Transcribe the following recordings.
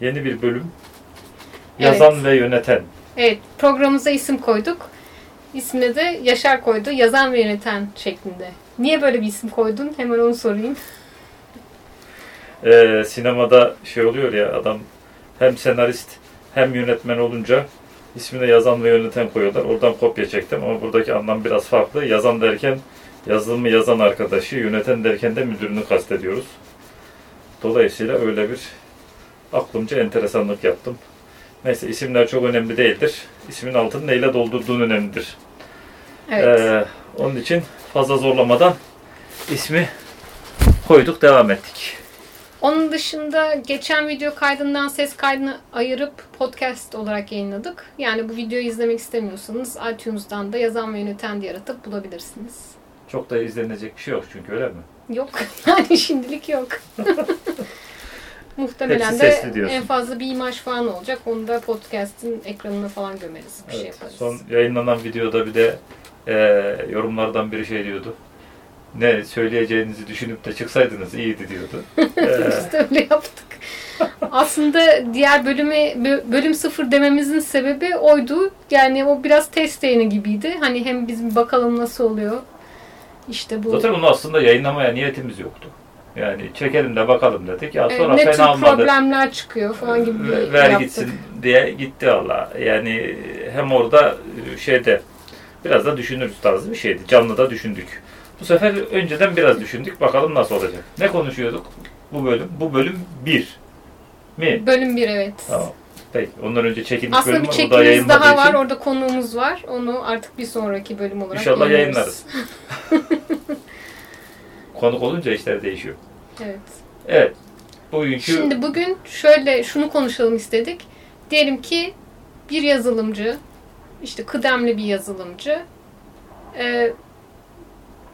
Yeni bir bölüm. Yazan Evet. ve yöneten. Evet, programımıza isim koyduk. İsmini de Yaşar koydu. Yazan ve yöneten şeklinde. Niye böyle bir isim koydun? Hemen onu sorayım. Ee, sinemada şey oluyor ya adam hem senarist hem yönetmen olunca ismine yazan ve yöneten koyuyorlar. Oradan kopya çektim ama buradaki anlam biraz farklı. Yazan derken yazılımı yazan arkadaşı, yöneten derken de müdürünü kastediyoruz. Dolayısıyla öyle bir aklımca enteresanlık yaptım. Neyse isimler çok önemli değildir. İsmin altını neyle doldurduğun önemlidir. Evet. Ee, onun için fazla zorlamadan ismi koyduk, devam ettik. Onun dışında geçen video kaydından ses kaydını ayırıp podcast olarak yayınladık. Yani bu videoyu izlemek istemiyorsanız iTunes'dan da yazan ve yöneten diye aratıp bulabilirsiniz. Çok da izlenecek bir şey yok çünkü öyle mi? Yok. Yani şimdilik yok. Muhtemelen Hepsi de diyorsun. en fazla bir imaj falan olacak. Onu da podcast'in ekranına falan gömeriz. Bir şey Evet. yaparız. Son yayınlanan videoda bir de e, yorumlardan biri şey diyordu. Ne söyleyeceğinizi düşünüp de çıksaydınız iyiydi diyordu. Ee, Biz de öyle yaptık. Aslında diğer bölüme bö- bölüm sıfır dememizin sebebi oydu. Yani o biraz test yayını gibiydi. Hani hem biz bir bakalım nasıl oluyor. İşte bu zaten onu aslında yayınlamaya niyetimiz yoktu. Yani çekelim de bakalım dedik. Ya e, sonra ne tür fena olmadı. problemler çıkıyor falan gibi bir Ver- yaptık. gitsin diye gitti valla. Yani hem orada e, şeyde biraz da düşünürüz tarzı bir şeydi. Canlı da düşündük. Bu sefer önceden biraz düşündük. Bakalım nasıl olacak. Ne konuşuyorduk bu bölüm? Bu bölüm 1 mi? Bölüm bir evet. Tamam. Peki. Ondan önce çekilmiş Aslında bölüm bir var. O da çekimiz yayınladığı daha var. için Orada konuğumuz var. Onu artık bir sonraki bölüm olarak İnşallah yayınlarız. yayınlarız. konuk olunca işler değişiyor. Evet. Evet. Bugünkü Şimdi bugün şöyle şunu konuşalım istedik. Diyelim ki bir yazılımcı, işte kıdemli bir yazılımcı e,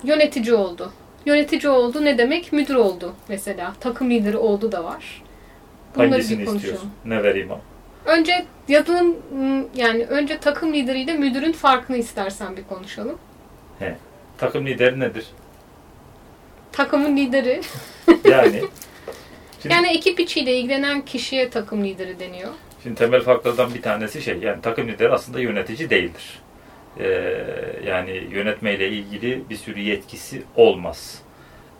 yönetici oldu. Yönetici oldu ne demek? Müdür oldu mesela. Takım lideri oldu da var. Bunları hangisini bir istiyorsun? Ne vereyim ama? Önce yazılım yani önce takım lideriyle müdürün farkını istersen bir konuşalım. Takım lideri nedir? Takımın lideri Yani Şimdi- yani ekip içiyle ilgilenen kişiye takım lideri deniyor. Şimdi temel farklardan bir tanesi şey, yani takım lideri aslında yönetici değildir. Ee, yani yönetmeyle ilgili bir sürü yetkisi olmaz.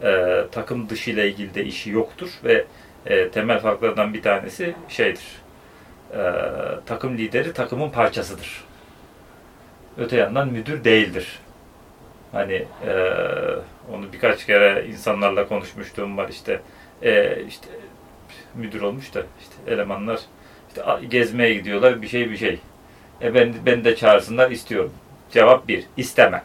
Ee, takım dışı ile ilgili de işi yoktur ve e, temel farklardan bir tanesi şeydir. Ee, takım lideri takımın parçasıdır. Öte yandan müdür değildir. Hani e, onu birkaç kere insanlarla konuşmuşluğum var işte. E, işte müdür olmuş da işte elemanlar işte gezmeye gidiyorlar bir şey bir şey. E ben, beni de çağırsınlar istiyorum. Cevap bir, isteme.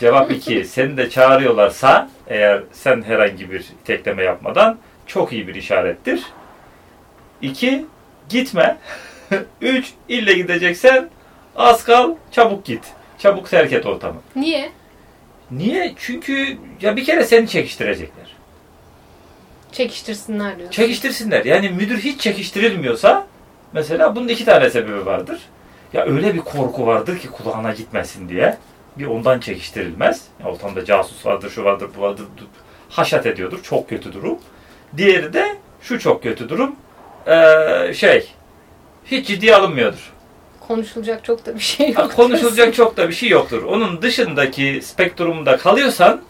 Cevap iki, seni de çağırıyorlarsa eğer sen herhangi bir tekleme yapmadan çok iyi bir işarettir. İki, gitme. Üç, ille gideceksen az kal, çabuk git. Çabuk terk et ortamı. Niye? Niye? Çünkü ya bir kere seni çekiştirecekler. Çekiştirsinler diyorsun. Çekiştirsinler. Yani müdür hiç çekiştirilmiyorsa mesela bunun iki tane sebebi vardır. Ya öyle bir korku vardır ki kulağına gitmesin diye. Bir ondan çekiştirilmez. Ya ortamda casus vardır, şu vardır, bu vardır. Haşat ediyordur. Çok kötü durum. Diğeri de şu çok kötü durum. Ee, şey, hiç ciddiye alınmıyordur. Konuşulacak çok da bir şey Ha, yok. konuşulacak çok da bir şey yoktur. Onun dışındaki spektrumda kalıyorsan,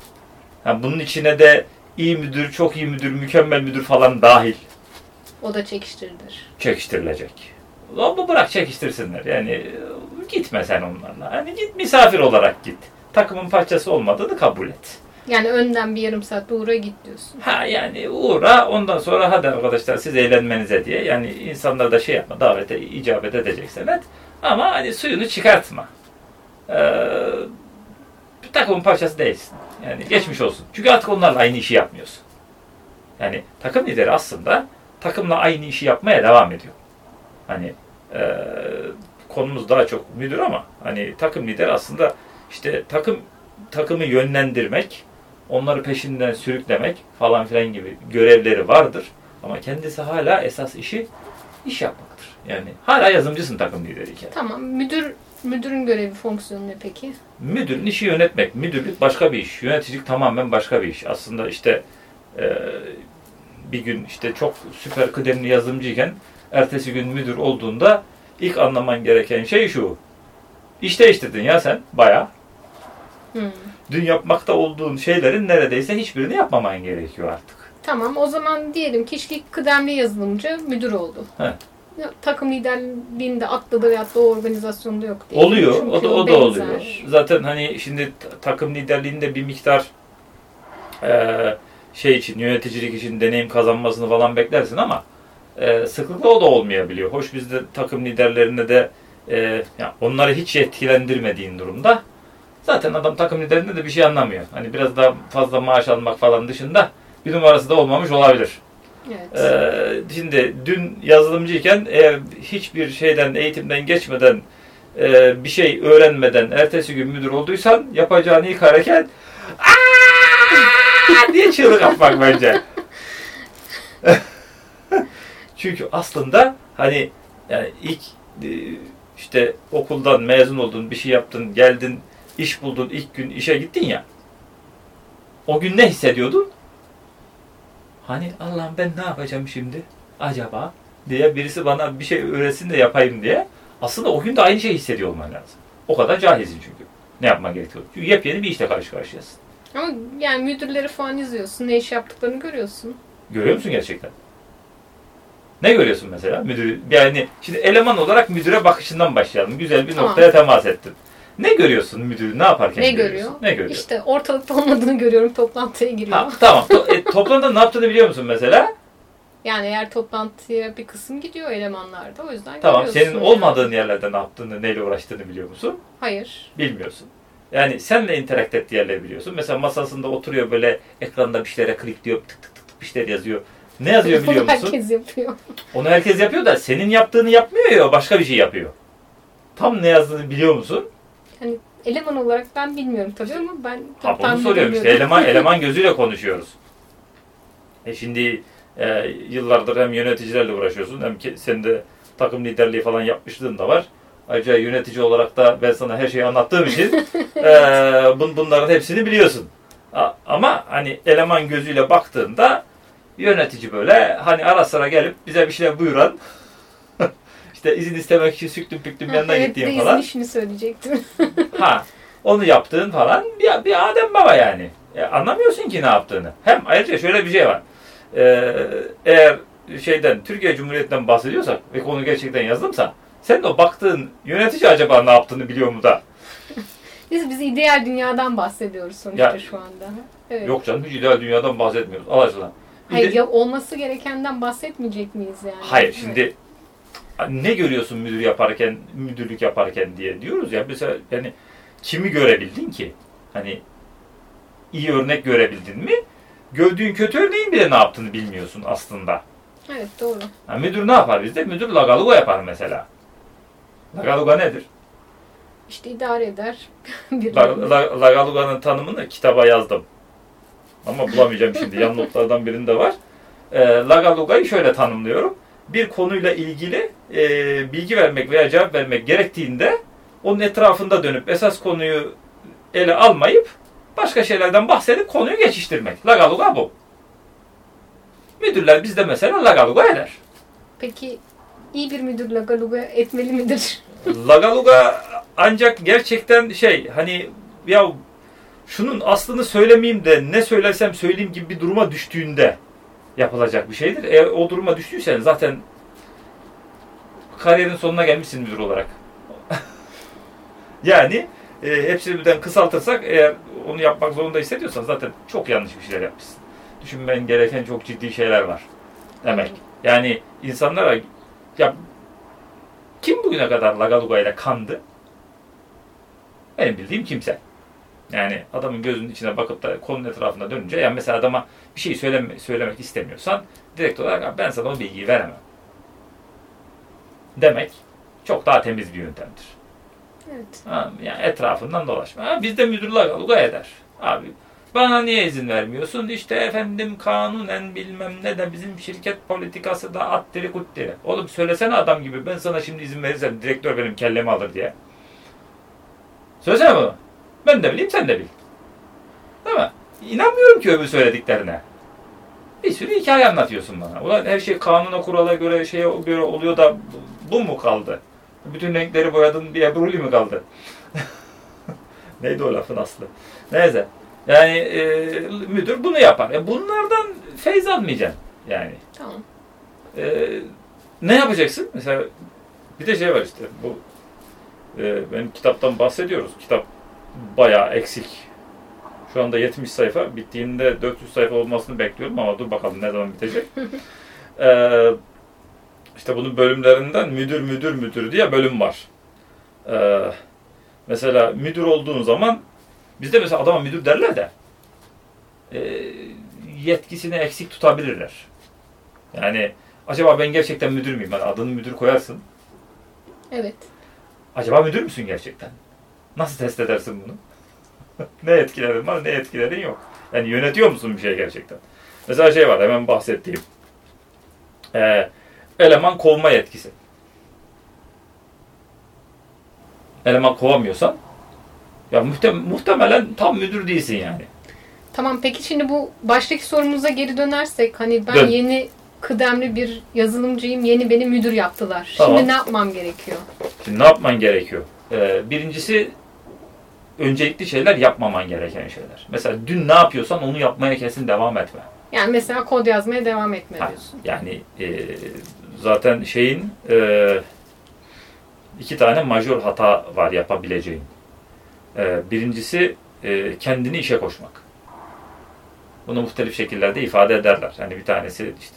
ha, bunun içine de iyi müdür, çok iyi müdür, mükemmel müdür falan dahil O da çekiştirilir. çekiştirilecek. Ama bırak çekiştirsinler. Yani gitme sen onlarla. Hani git misafir olarak git. Takımın parçası olmadığını kabul et. Yani önden bir yarım saat uğra git diyorsun. Ha yani uğra ondan sonra hadi arkadaşlar siz eğlenmenize diye. Yani insanlar da şey yapma davete icabet edeceksen et. Ama hani suyunu çıkartma. Ee, takımın parçası değilsin. Yani geçmiş olsun. Çünkü artık onlarla aynı işi yapmıyorsun. Yani takım lideri aslında takımla aynı işi yapmaya devam ediyor. Hani e, konumuz daha çok müdür ama hani takım lideri aslında işte takım takımı yönlendirmek, onları peşinden sürüklemek falan filan gibi görevleri vardır. Ama kendisi hala esas işi iş yapmaktır. Yani hala yazımcısın takım lideriyken. Tamam. Müdür müdürün görevi fonksiyonu ne peki? Müdürün işi yönetmek. Müdürlük başka bir iş. Yöneticilik tamamen başka bir iş. Aslında işte e, bir gün işte çok süper kıdemli yazılımcıyken ertesi gün müdür olduğunda ilk anlaman gereken şey şu. İş değiştirdin ya sen bayağı. Hmm. Dün yapmakta olduğun şeylerin neredeyse hiçbirini yapmaman gerekiyor artık. Tamam o zaman diyelim ki işte kıdemli yazılımcı müdür oldu. He. Takım liderliğinde atladı veyahut da o organizasyonda yok diyelim. Oluyor. Çünkü O da, o da benzer. oluyor. Zaten hani şimdi ta- takım liderliğinde bir miktar eee, şey için, yöneticilik için deneyim kazanmasını falan beklersin ama eee, sıklıkla o da olmayabiliyor. Hoş bizde takım liderlerine de eee, ya onları hiç etkilendirmediğin durumda zaten adam takım liderinde de bir şey anlamıyor. Hani biraz daha fazla maaş almak falan dışında bir numarası da olmamış olabilir. Evet. Ee, şimdi dün yazılımcıyken eğer hiçbir şeyden, eğitimden geçmeden, e, bir şey öğrenmeden ertesi gün müdür olduysan yapacağın ilk hareket diye çığlık atmak bence. Çünkü aslında hani yani ilk e, işte okuldan mezun oldun, bir şey yaptın, geldin, iş buldun, ilk gün işe gittin ya. O gün ne hissediyordun? Hani Allah'ım ben ne yapacağım şimdi acaba diye birisi bana bir şey öğretsin de yapayım diye. Aslında o gün de aynı şeyi hissediyor olman lazım. O kadar cahilsin çünkü. Ne yapman gerekiyor? Çünkü yepyeni bir işle karşı karşıyasın. Ama yani müdürleri falan izliyorsun. Ne iş yaptıklarını görüyorsun. Görüyor musun gerçekten? Ne görüyorsun mesela? Müdür, yani şimdi eleman olarak müdüre bakışından başlayalım. Güzel bir Tamam. noktaya temas ettin. Ne görüyorsun müdür ne yaparken Ne görüyorsun? görüyor? Ne görüyor? İşte ortalıkta olmadığını görüyorum. Toplantıya giriyor. Ha, tamam. To- e, toplamda ne yaptığını biliyor musun mesela? Yani eğer toplantıya bir kısım gidiyor elemanlarda. O yüzden Tamam. görüyorsun Senin yani. olmadığın yerlerde ne yaptığını, neyle uğraştığını biliyor musun? Hayır. Bilmiyorsun. Yani senle interaktif ettiği yerleri biliyorsun. Mesela masasında oturuyor böyle ekranda bir şeylere klikliyor, tık tık tık tık bir şeyler yazıyor. Ne yazıyor biliyor Bunu musun? herkes yapıyor. Onu herkes yapıyor da senin yaptığını yapmıyor ya, başka bir şey yapıyor. Tam ne yazdığını biliyor musun? Hani eleman olarak ben bilmiyorum tabii ama ben Ha, onu soruyorum işte. Eleman, eleman gözüyle konuşuyoruz. E şimdi e, yıllardır hem yöneticilerle uğraşıyorsun hem ki senin de takım liderliği falan yapmışlığın da var. Ayrıca yönetici olarak da ben sana her şeyi anlattığım için e, bun, bunların hepsini biliyorsun. A- ama hani eleman gözüyle baktığında yönetici böyle hani ara sıra gelip bize bir şeyler buyuran işte izin istemek için süktüm püktüm Ha, yanına evet, gittiğim izin falan. işini söyleyecektim. Ha, onu yaptığın falan bir, bir Adem Baba yani. E, anlamıyorsun ki ne yaptığını. Hem ayrıca şöyle bir şey var. Ee, eğer şeyden Türkiye Cumhuriyeti'nden bahsediyorsak ve konu gerçekten yazılımsa sen de o baktığın yönetici acaba ne yaptığını biliyor mu da? Biz biz ideal dünyadan bahsediyoruz sonuçta Ya- şu anda. Evet. Yok canım hiç ideal dünyadan bahsetmiyoruz. Allah aşkına. Hayır ya olması gerekenden bahsetmeyecek miyiz yani? Hayır Evet. Ne görüyorsun müdür yaparken, müdürlük yaparken diye diyoruz ya. Mesela yani kimi görebildin ki? Hani iyi örnek görebildin mi? Gördüğün kötü örneğin bile ne yaptığını bilmiyorsun aslında. Evet doğru. Ha, müdür ne yapar bizde? Müdür lagaluga yapar mesela. Lagaluga nedir? İşte idare eder. Bir La- la- Lagaluga'nın tanımını kitaba yazdım. Ama bulamayacağım şimdi. Yan notlardan birinde var. E, Lagaluga'yı şöyle tanımlıyorum. Bir konuyla ilgili e, bilgi vermek veya cevap vermek gerektiğinde onun etrafında dönüp esas konuyu ele almayıp başka şeylerden bahsedip konuyu geçiştirmek. Lagaluga bu. Müdürler bizde mesela Lagaluga eder. Peki iyi bir müdür lagaluga etmeli midir? Lagaluga ancak gerçekten şey hani ya şunun aslını söylemeyeyim de ne söylersem söyleyeyim gibi bir duruma düştüğünde yapılacak bir şeydir. Eğer o duruma düştüysen zaten kariyerin sonuna gelmişsin müdür olarak. yani e, hepsini birden kısaltırsak eğer onu yapmak zorunda hissediyorsan zaten çok yanlış bir şeyler yapmışsın. Düşünmen gereken çok ciddi şeyler var. Demek. Yani insanlara ya kim bugüne kadar Lagaluga ile kandı? Benim bildiğim kimse. Yani adamın gözünün içine bakıp da konunun etrafında dönünce yani mesela adama bir şey söyleme, söylemek istemiyorsan direkt olarak "Abi ben sana o bilgiyi veremem. Demek çok daha temiz bir yöntemdir. Evet. Ha, yani etrafından dolaşma. Ha, bizde müdür Lagaluga eder. Abi bana niye izin vermiyorsun? İşte efendim kanunen bilmem ne de bizim şirket politikası da attiri kuttiri. Oğlum söylesene adam gibi ben sana şimdi izin verirsem direktör benim kellemi alır diye. Söylesene bunu. Ben de bileyim sen de bil. Değil mi? İnanmıyorum ki öbür söylediklerine. Bir sürü hikaye anlatıyorsun bana. Ulan her şey kanuna kurala göre şeye göre oluyor da bu mu kaldı? Bütün renkleri boyadın diye Bruli mi kaldı? Neydi o lafın aslı? Neyse. Yani e, müdür bunu yapar. E, bunlardan feyz almayacaksın. Yani. Tamam. E, ne yapacaksın? Mesela bir de şey var işte bu e, benim kitaptan bahsediyoruz. Kitap bayağı eksik. Şu anda 70 sayfa. Bittiğinde 400 sayfa olmasını bekliyorum ama dur bakalım ne zaman bitecek. e, işte bunun bölümlerinden müdür müdür müdür diye bölüm var. E, mesela müdür olduğun zaman bizde mesela adama müdür derler de e, yetkisini eksik tutabilirler. Yani acaba ben gerçekten müdür müyüm? Yani adını müdür koyarsın. Evet. Acaba müdür müsün gerçekten? Nasıl test edersin bunu? ne etkilerin var, ne etkilerin yok. Yani yönetiyor musun bir şey gerçekten? Mesela şey var, hemen bahsettiğim. Ee, eleman kovma yetkisi. Eleman kovamıyorsan ya muhtem muhtemelen tam müdür değilsin yani. Tamam peki şimdi bu baştaki sorumuza geri dönersek hani ben Dön. yeni kıdemli bir yazılımcıyım. Yeni beni müdür yaptılar. Tamam. Şimdi ne yapmam gerekiyor? Şimdi ne yapman gerekiyor? Ee, birincisi öncelikli şeyler yapmaman gereken şeyler. Mesela dün ne yapıyorsan onu yapmaya kesin devam etme. Yani mesela kod yazmaya devam etme Ha, diyorsun. Yani e, zaten şeyin e, iki tane majör hata var yapabileceğin. E, birincisi e, kendini işe koşmak. Bunu muhtelif şekillerde ifade ederler. Yani bir tanesi işte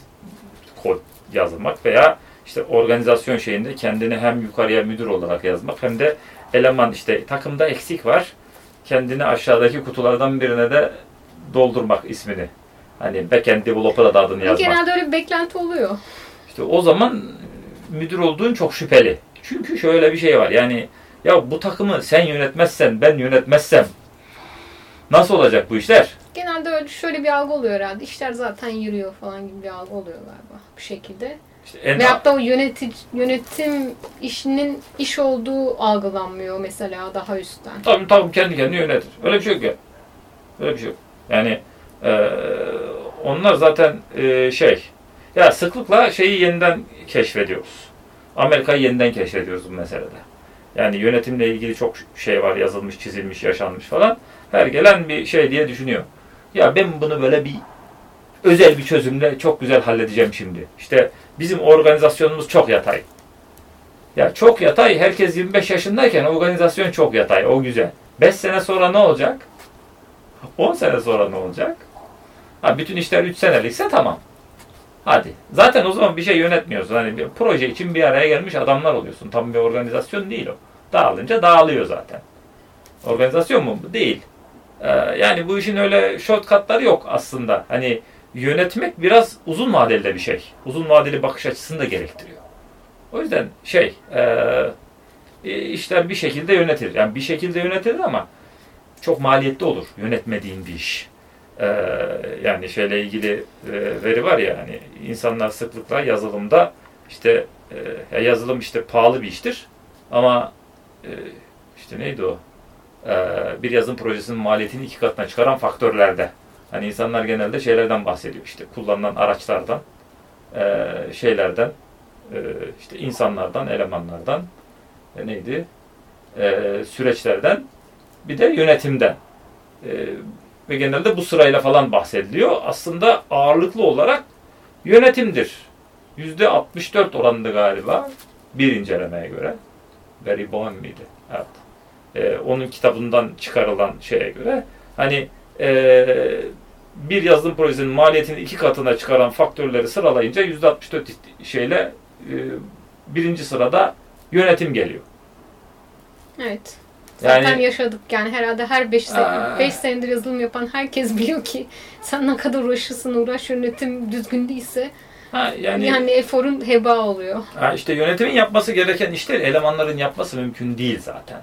kod yazmak veya işte organizasyon şeyinde kendini hem yukarıya müdür olarak yazmak hem de eleman işte takımda eksik var. Kendini aşağıdaki kutulardan birine de doldurmak ismini. Hani backend developer adı adını yazmak. genelde öyle bir beklenti oluyor. İşte o zaman müdür olduğun çok şüpheli. Çünkü şöyle bir şey var. Yani ya bu takımı sen yönetmezsen, ben yönetmezsem nasıl olacak bu işler? Genelde öyle şöyle bir algı oluyor herhalde. İşler zaten yürüyor falan gibi bir algı oluyor galiba bir şekilde. İşte en Veyahut da o yönetici, yönetim işinin iş olduğu algılanmıyor mesela daha üstten. tabii tabii kendi kendini yönetir. Öyle bir şey yok ya. Öyle bir şey yok. Yani eee, onlar zaten eee, şey ya sıklıkla şeyi yeniden keşfediyoruz. Amerika'yı yeniden keşfediyoruz bu meselede. Yani yönetimle ilgili çok şey var yazılmış, çizilmiş, yaşanmış falan. Her gelen bir şey diye düşünüyor. Ya ben bunu böyle bir özel bir çözümle çok güzel halledeceğim şimdi. İşte bizim organizasyonumuz çok yatay. Ya çok yatay, herkes 25 yaşındayken organizasyon çok yatay, o güzel. 5 sene sonra ne olacak? 10 sene sonra ne olacak? Ha, bütün işler 3 senelikse tamam. Hadi. Zaten o zaman bir şey yönetmiyorsun. Hani bir proje için bir araya gelmiş adamlar oluyorsun. Tam bir organizasyon değil o. Dağılınca dağılıyor zaten. Organizasyon mu? Değil. Ee, yani bu işin öyle shortcutları yok aslında. Hani yönetmek biraz uzun vadeli de bir şey. Uzun vadeli bakış açısını da gerektiriyor. O yüzden şey e, işler bir şekilde yönetilir. Yani bir şekilde yönetilir ama çok maliyetli olur yönetmediğin bir iş. Ee, yani şeyle ilgili e, veri var ya hani insanlar sıklıkla yazılımda işte e, ya yazılım işte pahalı bir iştir ama e, işte neydi o Ee, bir yazılım projesinin maliyetini iki katına çıkaran faktörlerde hani insanlar genelde şeylerden bahsediyor işte kullanılan araçlardan e, şeylerden e, işte insanlardan elemanlardan e, neydi E, süreçlerden bir de yönetimden e, ve genelde bu sırayla falan bahsediliyor. Aslında ağırlıklı olarak yönetimdir. Yüzde 64 oranında galiba bir incelemeye göre. Barry Bowen miydi? Evet. Ee, onun kitabından çıkarılan şeye göre hani ee, bir yazılım projesinin maliyetini iki katına çıkaran faktörleri sıralayınca yüzde 64 şeyle ee, birinci sırada yönetim geliyor. Evet. Zaten Yani- yaşadık yani herhalde her 5 Aa. beş senedir yazılım yapan herkes biliyor ki sen ne kadar uğraşırsın uğraş yönetim düzgün değilse Ha, yani, yani eforun heba oluyor. ha, işte yönetimin yapması gereken işleri elemanların yapması mümkün değil zaten.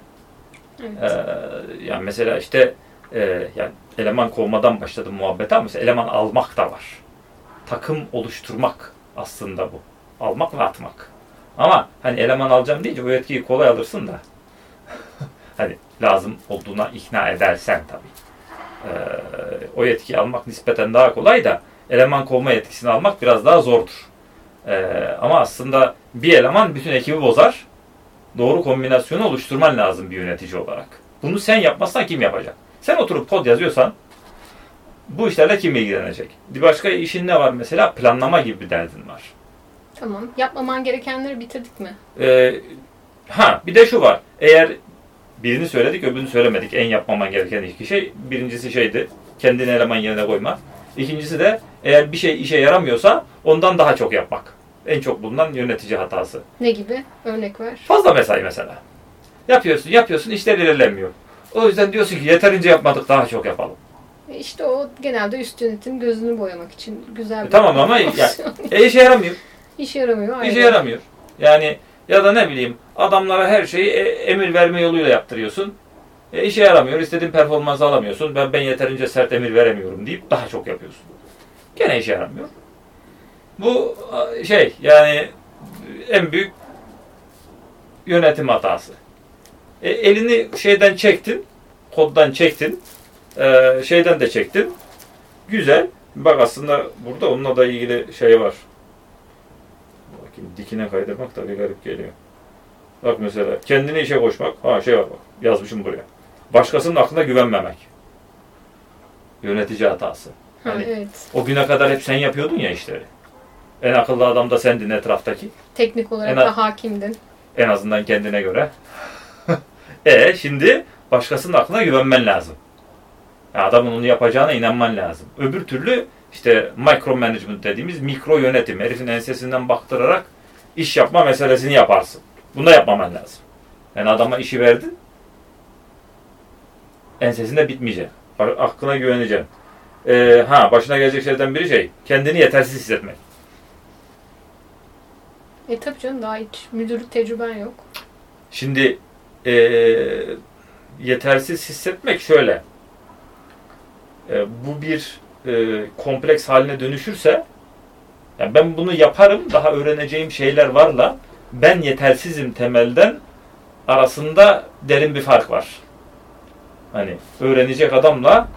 Evet. Ee, yani mesela işte e, yani eleman kovmadan başladı muhabbet ama mesela eleman almak da var. Takım oluşturmak aslında bu. Almak ve atmak. Ama hani eleman alacağım deyince o yetkiyi kolay alırsın da hani lazım olduğuna ikna edersen tabii. Ee, o yetkiyi almak nispeten daha kolay da eleman kovma yetkisini almak biraz daha zordur. Ee, ama aslında bir eleman bütün ekibi bozar. Doğru kombinasyonu oluşturman lazım bir yönetici olarak. Bunu sen yapmazsan kim yapacak? Sen oturup kod yazıyorsan bu işlerle kim ilgilenecek? Bir başka işin ne var mesela? Planlama gibi bir derdin var. Tamam. Yapmaman gerekenleri bitirdik mi? Ee, ha bir de şu var. Eğer birini söyledik öbürünü söylemedik. En yapmaman gereken iki şey. Birincisi şeydi. Kendini eleman yerine koyma. İkincisi de eğer bir şey işe yaramıyorsa ondan daha çok yapmak. En çok bulunan yönetici hatası. Ne gibi? Örnek ver. Fazla mesai mesela. Yapıyorsun, yapıyorsun, işler ilerlemiyor. O yüzden diyorsun ki yeterince yapmadık, daha çok yapalım. E İşte o genelde üst yönetim gözünü boyamak için güzel bir E tamam ama ya- E işe yaramıyor. İşe yaramıyor. İşe aynen. yaramıyor. Yani ya da ne bileyim adamlara her şeyi e, emir verme yoluyla yaptırıyorsun. E işe yaramıyor. İstediğin performansı alamıyorsun. Ben ben yeterince sert emir veremiyorum deyip daha çok yapıyorsun. Gene işe yaramıyor. Bu şey yani en büyük yönetim hatası. E, elini şeyden çektin, koddan çektin, e, şeyden de çektin. Güzel. Bak aslında burada onunla da ilgili şey var. Bakayım dikine kaydırmak da bir garip geliyor. Bak mesela kendini işe koşmak. Ha şey var bak. Yazmışım buraya. Başkasının aklına güvenmemek. Yönetici hatası. Ha, Hani- evet. O güne kadar hep sen yapıyordun ya işleri. En akıllı adam da sendin etraftaki. Teknik olarak En- da hakimdin. En azından kendine göre. E şimdi başkasının aklına güvenmen lazım. Ya adamın onu yapacağına inanman lazım. Öbür türlü işte micro management dediğimiz mikro yönetim. Herifin ensesinden baktırarak iş yapma meselesini yaparsın. Bunu da yapmaman lazım. Yani adama işi verdin. Ensesinde bitmeyecek. Aklına güveneceksin. Ee, ha başına gelecek şeylerden biri şey. Kendini yetersiz hissetmek. E tabii canım daha hiç müdürlük tecrüben yok. Şimdi eee, yetersiz hissetmek şöyle. E, bu bir e, kompleks haline dönüşürse yani ben bunu yaparım daha öğreneceğim şeyler varla ben yetersizim temelden arasında derin bir fark var. Hani öğrenecek adamla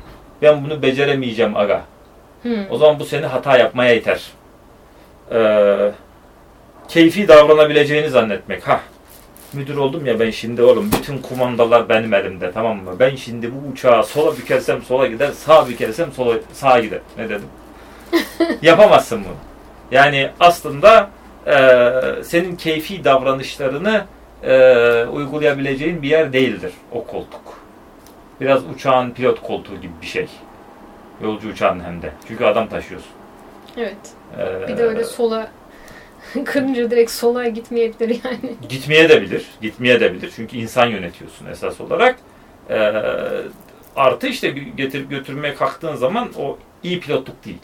ben bunu beceremeyeceğim aga. Hmm. O zaman bu seni hata yapmaya iter. Ee, keyfi davranabileceğini zannetmek. Ha, müdür oldum ya ben şimdi oğlum bütün kumandalar benim elimde tamam mı? Ben şimdi bu uçağı sola bükersem sola gider, sağa bükersem sola sağa gider. Ne dedim? Yapamazsın bunu. Yani aslında e, senin keyfi davranışlarını e, uygulayabileceğin bir yer değildir o koltuk. Biraz uçağın pilot koltuğu gibi bir şey. Yolcu uçağın hem de. Çünkü adam taşıyorsun. Evet. Ee, Bir de öyle sola kırınca direkt sola gitmeyebilir yani. Gitmeye de bilir. Gitmeye de bilir. Çünkü insan yönetiyorsun esas olarak. Ee, artı işte getirip götürmeye kalktığın zaman o iyi pilotluk değil.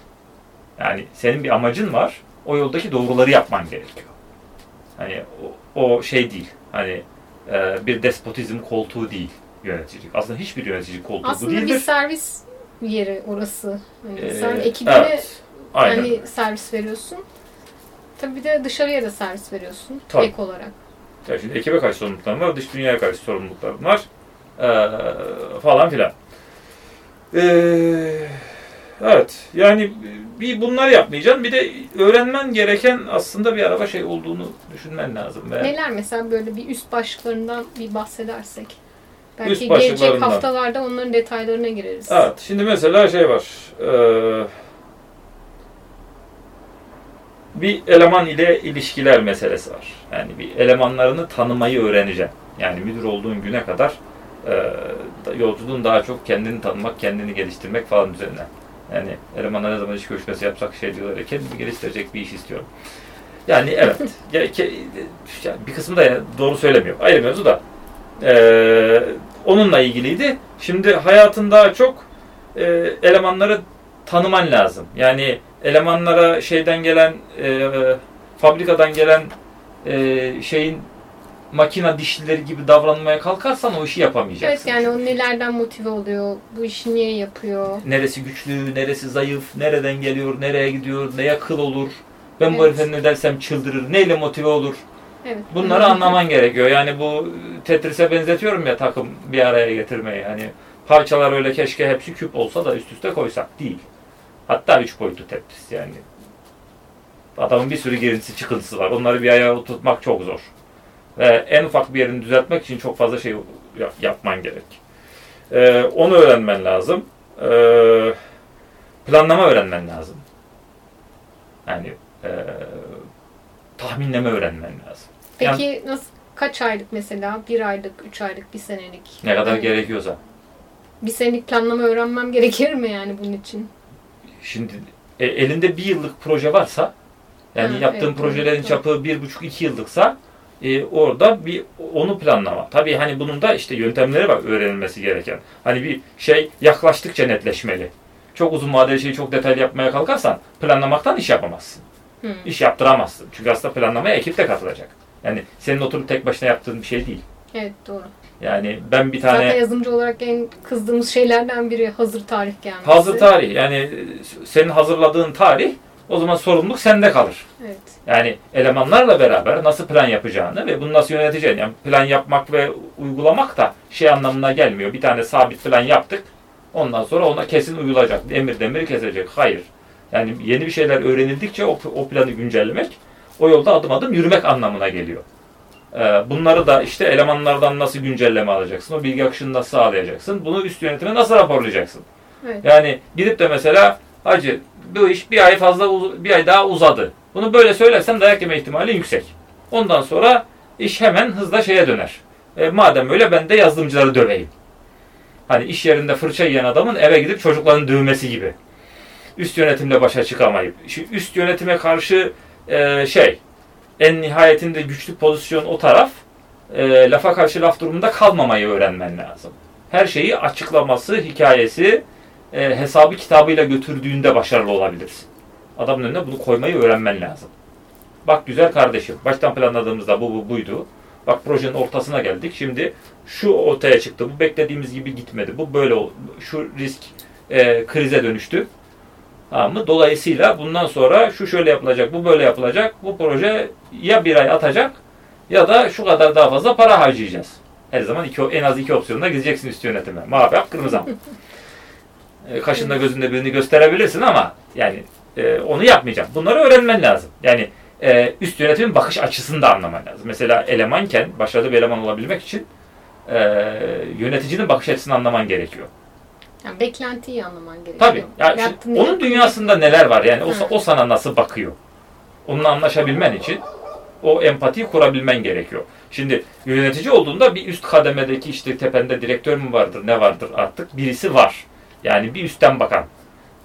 Yani senin bir amacın var. O yoldaki doğruları yapman gerekiyor. Hani o, o şey değil. Hani e, bir despotizm koltuğu değil yöneticilik. Aslında hiçbir yönetici koltuğu bu Aslında değildir. bir servis yeri orası. Hani Ee, sen ekibine evet. Aynen. yani servis veriyorsun. Tabii bir de dışarıya da servis veriyorsun Tabii. ek olarak. Ya şimdi ekibe karşı sorumluluklarım var, dış dünyaya karşı sorumluluklarım var. Ee, falan filan. Ee, evet, yani bir bunları yapmayacaksın. Bir de öğrenmen gereken aslında bir araba şey olduğunu düşünmen lazım. Ve Neler mesela böyle bir üst başlıklarından bir bahsedersek. Belki gelecek haftalarda onların detaylarına gireriz. Evet, şimdi mesela şey var. Ee, bir eleman ile ilişkiler meselesi var. Yani bir elemanlarını tanımayı öğreneceksin. Yani müdür olduğun güne kadar e, yolculuğun daha çok kendini tanımak, kendini geliştirmek falan üzerine. Yani elemanlar ne zaman iş görüşmesi yapsak şey diyorlar ya kendimi geliştirecek bir iş istiyorum. Yani evet. yani bir kısmı da doğru söylemiyor. Ayrı mevzu da. Ee, onunla ilgiliydi. Şimdi hayatın daha çok e, elemanları tanıman lazım. Yani elemanlara şeyden gelen e, fabrikadan gelen e, şeyin makina dişlileri gibi davranmaya kalkarsan o işi Evet yapamayacaksın. yani o nelerden motive oluyor, bu işi niye yapıyor. Neresi güçlü, neresi zayıf, nereden geliyor, nereye gidiyor, neye kıl olur. Ben bu Evet. herife ne dersem çıldırır, neyle motive olur. Evet. Bunları anlaman gerekiyor. Yani bu Tetris'e benzetiyorum ya takım bir araya getirmeyi. Hani parçalar öyle keşke hepsi küp olsa da üst üste koysak. Değil. Hatta üç boyutlu Tetris yani. Adamın bir sürü girintisi çıkıntısı var. Onları bir ayağa oturtmak çok zor. Ve en ufak bir yerini düzeltmek için çok fazla şey yap- yapman gerek. Ee, onu öğrenmen lazım. Ee, planlama öğrenmen lazım. Yani e, tahminleme öğrenmen lazım. Peki nasıl kaç aylık mesela? Bir aylık, üç aylık, bir senelik? Ne kadar Yani gerekiyorsa. Bir senelik planlama öğrenmem gerekir mi yani bunun için? Şimdi e, elinde bir yıllık proje varsa yani Ha, yaptığın evet, projelerin evet, çapı bir buçuk iki yıllıksa e, orada bir onu planlama. Tabii hani bunun da işte yöntemleri var öğrenilmesi gereken. Hani bir şey yaklaştıkça netleşmeli. Çok uzun vadeli şeyi çok detaylı yapmaya kalkarsan planlamaktan iş yapamazsın. Hı. İş yaptıramazsın. Çünkü aslında planlamaya ekip de katılacak. Yani senin oturup tek başına yaptığın bir şey değil. Evet doğru. Yani ben bir Zaten tane yazılımcı olarak en kızdığımız şeylerden biri hazır tarih gelmesi. hazır tarih yani senin hazırladığın tarih o zaman sorumluluk sende kalır. Evet. Yani elemanlarla beraber nasıl plan yapacağını ve bunu nasıl yöneteceğini. Yani plan yapmak ve uygulamak da şey anlamına gelmiyor. Bir tane sabit plan yaptık. Ondan sonra ona kesin uyulacak. Emir demiri kesecek. Hayır. Yani yeni bir şeyler öğrenildikçe o, o planı güncellemek o yolda adım adım yürümek anlamına geliyor. Ee, bunları da işte elemanlardan nasıl güncelleme alacaksın? O bilgi akışını nasıl sağlayacaksın? Bunu üst yönetime nasıl raporlayacaksın? Evet. Yani gidip de mesela hacı bu iş bir ay fazla bir ay daha uzadı. Bunu böyle söylersem dayak yeme ihtimali yüksek. Ondan sonra iş hemen hızla şeye döner. E, madem öyle ben de yazılımcıları döveyim. Hani iş yerinde fırça yiyen adamın eve gidip çocukların dövmesi gibi. Üst yönetimle başa çıkamayıp. Şu üst yönetime karşı e, şey en nihayetinde güçlü pozisyon o taraf e, lafa karşı laf durumunda kalmamayı öğrenmen lazım. Her şeyi açıklaması, hikayesi, e, hesabı kitabıyla götürdüğünde başarılı olabilirsin. Adamın önüne bunu koymayı öğrenmen lazım. Bak güzel kardeşim, baştan planladığımızda bu, bu buydu. Bak projenin ortasına geldik. Şimdi şu ortaya çıktı. Bu beklediğimiz gibi gitmedi. Bu böyle şu risk e, krize dönüştü. Tamam mı? Dolayısıyla bundan sonra şu şöyle yapılacak, bu böyle yapılacak. Bu proje ya bir ay atacak ya da şu kadar daha fazla para harcayacağız. Her zaman iki, en az iki opsiyonda gideceksin üst yönetime. Mavi hap, kırmızı hap. E, Kaşında gözünde birini gösterebilirsin ama yani e, onu yapmayacağım. Bunları öğrenmen lazım. Yani e, üst yönetimin bakış açısını da anlaman lazım. Mesela elemanken, başarılı bir eleman olabilmek için e, yöneticinin bakış açısını anlaman gerekiyor. Yani beklentiyi anlaman gerekiyor. Tabii. Ya şimdi onun dünyasında neler var? Yani o, o sana nasıl bakıyor? Onunla anlaşabilmen için o empatiyi kurabilmen gerekiyor. Şimdi yönetici olduğunda bir üst kademedeki işte tepende direktör mü vardır, ne vardır artık birisi var. Yani bir üstten bakan.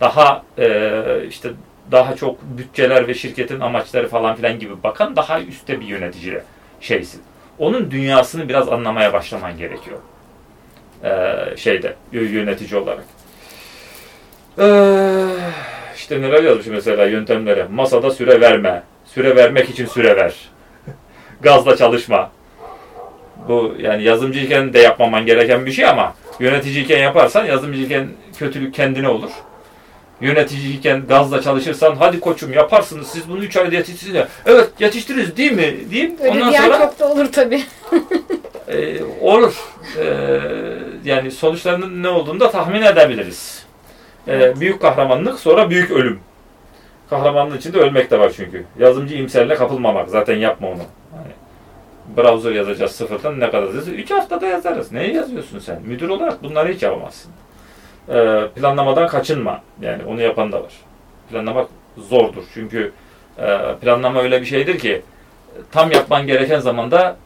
Daha e, işte daha çok bütçeler ve şirketin amaçları falan filan gibi bakan daha üstte bir yönetici şeysin. Onun dünyasını biraz anlamaya başlaman gerekiyor. E, şeyde yö- yönetici olarak. Ee, işte neler yazmış mesela yöntemlere. Masada süre verme. Süre vermek için süre ver. Gazla çalışma. Bu yani yazılımcıyken de yapmaman gereken bir şey ama yöneticiyken yaparsan yazılımcıyken kötülük kendine olur. Yöneticiyken gazla çalışırsan hadi koçum yaparsınız siz bunu 3 ayda yetiştirsiniz. Evet yetiştiririz değil mi? Öyle ondan diyen sonra çok da olur tabii. e, olur. E, yani sonuçlarının ne olduğunu da tahmin edebiliriz. E, büyük kahramanlık sonra büyük ölüm. Kahramanlığın içinde ölmek de var çünkü. Yazımcı imserle kapılmamak. Zaten yapma onu. Yani, browser yazacağız sıfırdan ne kadar yazarız? 3 haftada yazarız. Neyi yazıyorsun sen? Müdür olarak bunları hiç yapamazsın. E, planlamadan kaçınma. Yani onu yapan da var. Planlamak zordur. Çünkü e, planlama öyle bir şeydir ki tam yapman gereken zamanda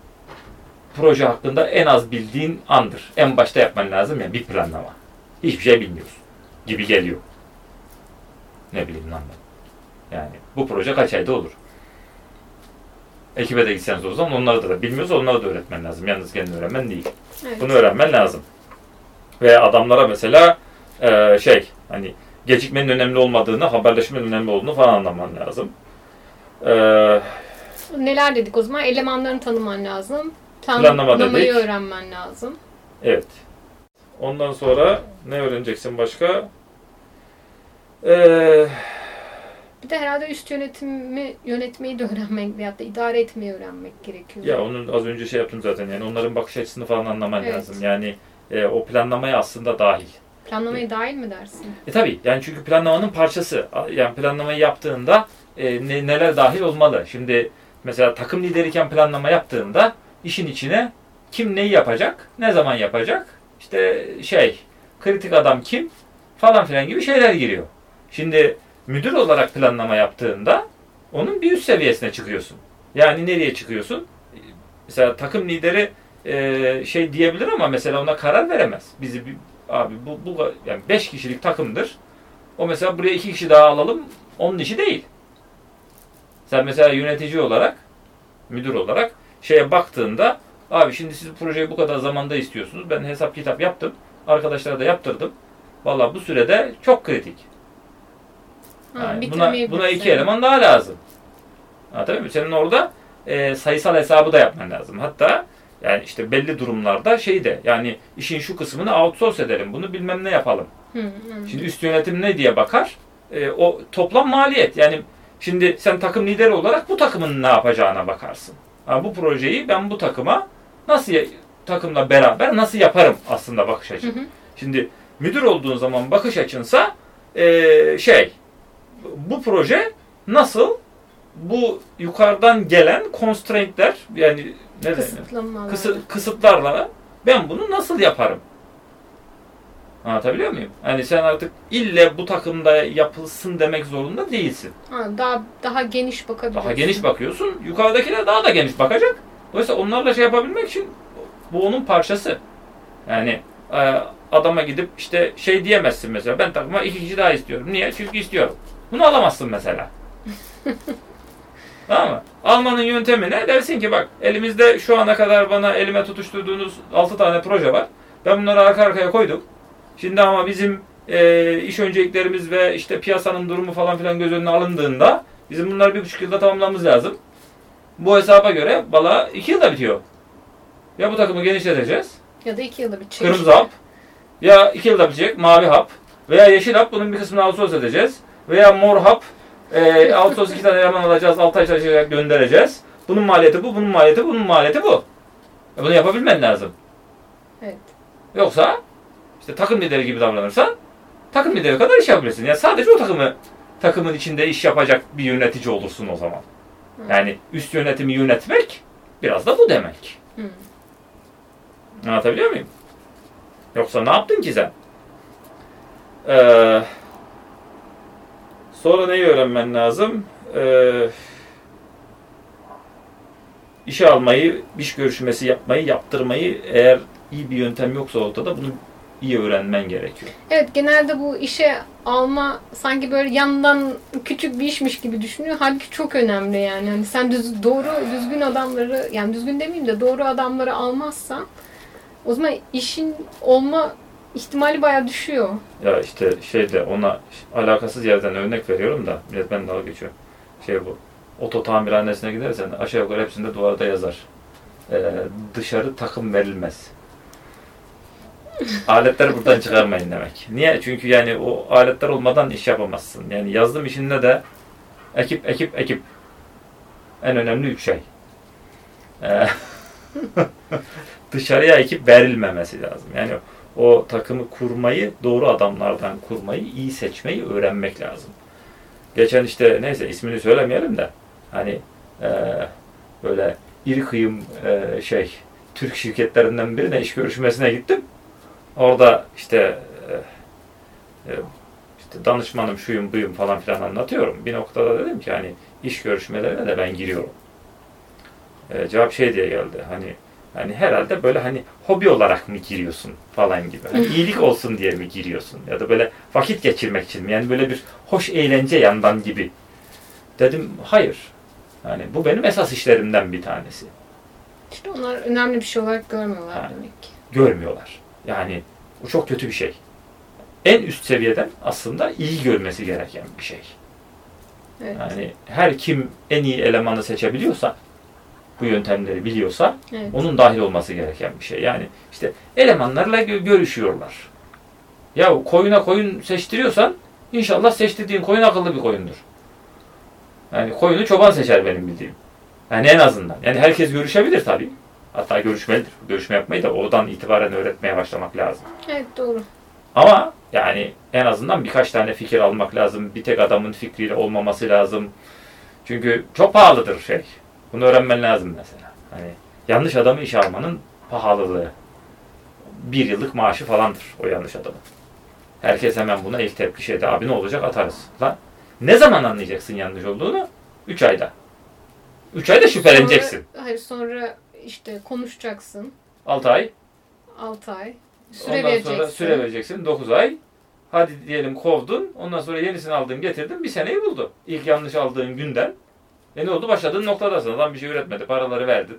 proje hakkında en az bildiğin andır. En başta yapman lazım ya bir planlama. Hiçbir şey bilmiyorsun gibi geliyor. Ne bileyim lan ben. Yani bu proje kaç ayda olur? Ekibe de gitseniz o zaman onları da, bilmiyorsa onları da öğretmen lazım. Yalnız kendin öğrenmen değil. Evet. Bunu öğrenmen lazım. Ve adamlara mesela e, şey hani gecikmenin önemli olmadığını, haberleşmenin önemli olduğunu falan anlaman lazım. E, Neler dedik o zaman? Elemanlarını tanıman lazım. Planlama Planlamayı dedik. öğrenmen lazım. Evet. Ondan sonra ne öğreneceksin başka? Ee, Bir de herhalde üst yönetimi yönetmeyi de öğrenmek veyahut da idare etmeyi öğrenmek gerekiyor. ya onun az önce şey yaptım zaten yani onların bakış açısını falan anlaman Evet. lazım. Yani e, o planlamaya aslında dahil. Planlamaya dahil mi dersin? E tabii yani çünkü planlamanın parçası. Yani planlamayı yaptığında e, ne- neler dahil olmalı? Şimdi mesela takım lideriyken planlama yaptığında işin içine kim neyi yapacak, ne zaman yapacak, işte şey, kritik adam kim falan filan gibi şeyler giriyor. Şimdi müdür olarak planlama yaptığında onun bir üst seviyesine çıkıyorsun. Yani nereye çıkıyorsun? Mesela takım lideri e, şey diyebilir ama mesela ona karar veremez. Bizi bir- abi bu, bu yani 5 kişilik takımdır. O mesela buraya 2 kişi daha alalım. Onun işi değil. Sen mesela yönetici olarak, müdür olarak şeye baktığında abi şimdi siz projeyi bu kadar zamanda istiyorsunuz. Ben hesap kitap yaptım. Arkadaşlara da yaptırdım. Valla bu sürede çok kritik. Ha, Yani buna, buna iki eleman daha lazım. Anlatabiliyor muyum? Senin orada e, sayısal hesabı da yapman lazım. Hatta yani işte belli durumlarda şey de yani işin şu kısmını outsource edelim. Bunu bilmem ne yapalım. Hı, hı. Şimdi üst yönetim ne diye bakar? E, o toplam maliyet. Yani şimdi sen takım lideri olarak bu takımın ne yapacağına bakarsın. Bu projeyi ben bu takıma nasıl takımla beraber nasıl yaparım aslında bakış Hı açı. hı. Şimdi müdür olduğun zaman bakış açınsa e, şey bu proje nasıl bu yukarıdan gelen constraintler yani ne? Kısıtlamalar. Kısı, kısıtlarla ben bunu nasıl yaparım? Anlatabiliyor muyum? Yani sen artık ille bu takımda yapılsın demek zorunda değilsin. Ha, daha daha geniş bakabilirsin. Daha geniş bakıyorsun. Yukarıdakiler daha da geniş bakacak. Dolayısıyla onlarla şey yapabilmek için bu onun parçası. Yani e, adama gidip işte şey diyemezsin mesela. Ben takıma iki kişi daha istiyorum. Niye? Çünkü istiyorum. Bunu alamazsın mesela. tamam mı? Almanın yöntemi ne? Dersin ki bak elimizde şu ana kadar bana elime tutuşturduğunuz 6 tane proje var. Ben bunları arka arkaya koydum. Şimdi ama bizim e, iş önceliklerimiz ve işte piyasanın durumu falan filan göz önüne alındığında bizim bunları bir buçuk yılda tamamlamamız lazım. Bu hesaba göre bala iki yılda bitiyor. Ya bu takımı genişleteceğiz. Ya da iki yılda bitecek. Kırmızı hap. Ya iki yılda bitecek mavi hap. Veya yeşil hap bunun bir kısmını outsource edeceğiz. Veya mor hap. E, outsource iki tane eleman alacağız. Altı ay çalışacak göndereceğiz. Bunun maliyeti bu, bunun maliyeti bunun maliyeti bu. E, bunu yapabilmen lazım. Evet. Yoksa işte takım lideri gibi davranırsan takım lideri kadar iş yapabilirsin. Yani sadece o takımı takımın içinde iş yapacak bir yönetici olursun o zaman. Yani üst yönetimi yönetmek biraz da bu demek. Hı. Anlatabiliyor muyum? Yoksa ne yaptın ki sen? Ee, sonra neyi öğrenmen lazım? Ee, işe almayı, iş görüşmesi yapmayı, yaptırmayı eğer iyi bir yöntem yoksa ortada bunu iyi öğrenmen gerekiyor. Evet genelde bu işe alma sanki böyle yandan küçük bir işmiş gibi düşünüyor. Halbuki çok önemli yani. Hani sen düz, doğru düzgün adamları yani düzgün demeyeyim de doğru adamları almazsan o zaman işin olma ihtimali bayağı düşüyor. Ya işte şeyde ona alakasız yerden örnek veriyorum da millet ben dalga geçiyor. Şey bu. Oto tamirhanesine gidersen aşağı yukarı hepsinde duvarda yazar. Ee, dışarı takım verilmez. Aletleri buradan çıkarmayın demek. Niye? Çünkü yani o aletler olmadan iş yapamazsın. Yani yazılım işinde de ekip, ekip, ekip. En önemli üç şey. Ee, dışarıya ekip verilmemesi lazım. Yani o takımı kurmayı, doğru adamlardan kurmayı, iyi seçmeyi öğrenmek lazım. Geçen işte neyse ismini söylemeyelim de hani e, böyle iri kıyım e, şey Türk şirketlerinden birine iş görüşmesine gittim. Orada işte e, e, işte danışmanım şuyum buyum falan filan anlatıyorum. Bir noktada dedim ki hani iş görüşmelerine de ben giriyorum. E, cevap şey diye geldi hani Hani herhalde böyle hani hobi olarak mı giriyorsun falan gibi. Hani iyilik olsun diye mi giriyorsun? Ya da böyle vakit geçirmek için mi? Yani böyle bir hoş eğlence yandan gibi. Dedim hayır. Yani bu benim esas işlerimden bir tanesi. İşte onlar önemli bir şey olarak görmüyorlar Ha. demek ki. Görmüyorlar. Yani bu çok kötü bir şey. En üst seviyeden aslında iyi görmesi gereken bir şey. Evet. Yani her kim en iyi elemanı seçebiliyorsa, bu yöntemleri biliyorsa evet. Onun dahil olması gereken bir şey. Yani işte elemanlarla gö- görüşüyorlar. Ya koyuna koyun seçtiriyorsan inşallah seçtirdiğin koyun akıllı bir koyundur. Yani koyunu çoban seçer benim bildiğim. Yani en azından. Yani herkes görüşebilir tabii. Hatta görüşmelidir. Görüşme yapmayı da oradan itibaren öğretmeye başlamak lazım. Evet doğru. Ama Yani en azından birkaç tane fikir almak lazım. Bir tek adamın fikriyle olmaması lazım. Çünkü çok pahalıdır şey. Bunu öğrenmen lazım mesela. Hani yanlış adamı işe almanın pahalılığı. Bir yıllık maaşı falandır o yanlış adamın. Herkes hemen buna ilk tepki şeyde abi ne olacak atarız. Lan ne zaman anlayacaksın yanlış olduğunu? Üç ayda. Üç ayda şüpheleneceksin. Sonra, hayır sonra işte konuşacaksın. Altı ay. 6 ay. Süre Ondan vereceksin. sonra süre vereceksin. 9 ay. Hadi diyelim kovdun. Ondan sonra yenisini aldın getirdin. Bir seneyi buldu. İlk yanlış aldığın günden. E ne oldu? Başladığın noktadasın. Adam bir şey üretmedi. Paraları verdin.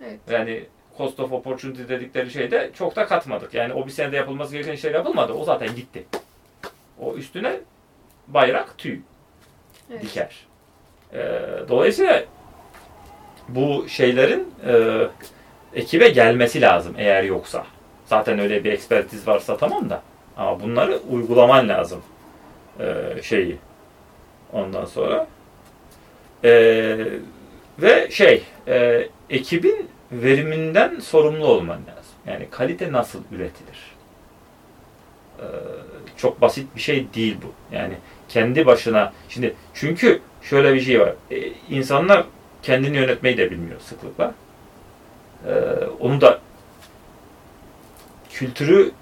Evet. Yani cost of opportunity dedikleri şeyde çok da katmadık. Yani o bir senede yapılması gereken şey yapılmadı. O zaten gitti. O üstüne bayrak tüy Evet. diker. Ee, dolayısıyla bu şeylerin e, ekibe gelmesi lazım eğer yoksa. Zaten öyle bir ekspertiz varsa tamam da. Ama bunları uygulaman lazım. Ee, şeyi. Ondan sonra. Ee, ve şey, e, ekibin veriminden sorumlu olman lazım. Yani kalite nasıl üretilir? Ee, çok basit bir şey değil bu. Yani kendi başına şimdi çünkü şöyle bir şey var. Ee, insanlar kendini yönetmeyi de bilmiyor sıklıkla. Ee, onu da kültürü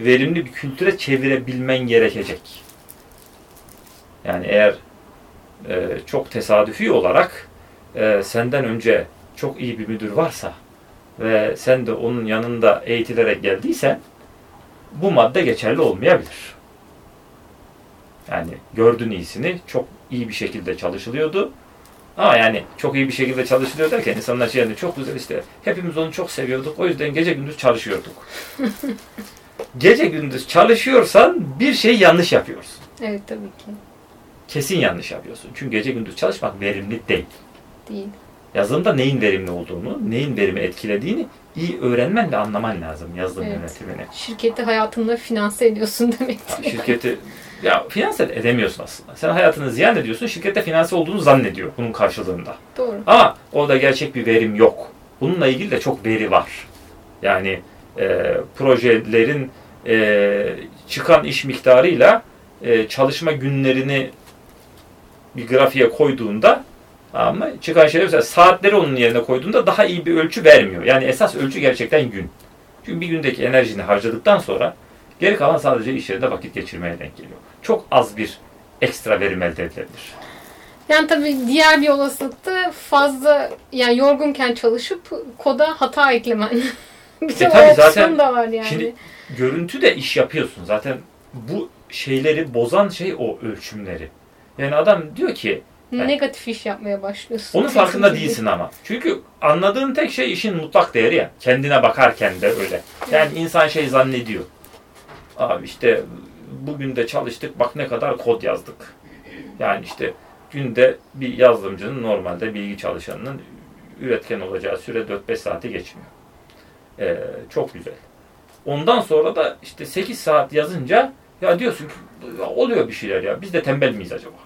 verimli bir kültüre çevirebilmen gerekecek. Yani eğer e, çok tesadüfi olarak e, senden önce çok iyi bir müdür varsa ve sen de onun yanında eğitilerek geldiysen bu madde geçerli olmayabilir. Yani gördün iyisini çok iyi bir şekilde çalışılıyordu. Ama yani çok iyi bir şekilde çalışılıyor derken insanlar şey yani çok güzel işte hepimiz onu çok seviyorduk o yüzden gece gündüz çalışıyorduk. gece gündüz çalışıyorsan bir şey yanlış yapıyorsun. Evet tabii ki. Kesin yanlış yapıyorsun. Çünkü gece gündüz çalışmak verimli değil. Değil. Yazılımda neyin verimli olduğunu, neyin verimi etkilediğini iyi öğrenmen ve anlaman lazım yazılım Evet. yönetimini. Şirketi hayatında finanse ediyorsun demektir. Şirketi ya finanse edemiyorsun aslında. Sen hayatını ziyan ediyorsun, şirkette finanse olduğunu zannediyor bunun karşılığında. Doğru. Ama orada gerçek bir verim yok. Bununla ilgili de çok veri var. Yani e, projelerin e, çıkan iş miktarıyla e, çalışma günlerini bir grafiğe koyduğunda ama çıkan şeyler mesela saatleri onun yerine koyduğunda daha iyi bir ölçü vermiyor. Yani esas ölçü gerçekten gün. Çünkü bir gündeki enerjini harcadıktan sonra geri kalan sadece iş yerinde vakit geçirmeye denk geliyor. Çok az bir ekstra verim elde edilebilir. Yani tabii diğer bir olasılıkta fazla yani yorgunken çalışıp koda hata eklemen. bir E tabii zaten da var yani. Şimdi görüntü de iş yapıyorsun. Zaten bu şeyleri bozan şey o ölçümleri. Yani adam diyor ki Negatif iş yapmaya başlıyorsun. onun farkında değilsin ama. Çünkü anladığın tek şey işin mutlak değeri ya. Kendine bakarken de öyle. Yani insan şey zannediyor. Abi işte bugün de çalıştık bak ne kadar kod yazdık. Yani işte günde bir yazılımcının normalde bilgi çalışanının üretken olacağı süre 4-5 saati geçmiyor. Ee, çok güzel. Ondan sonra da işte 8 saat yazınca ya diyorsun ki "Ya oluyor bir şeyler ya biz de tembel miyiz acaba?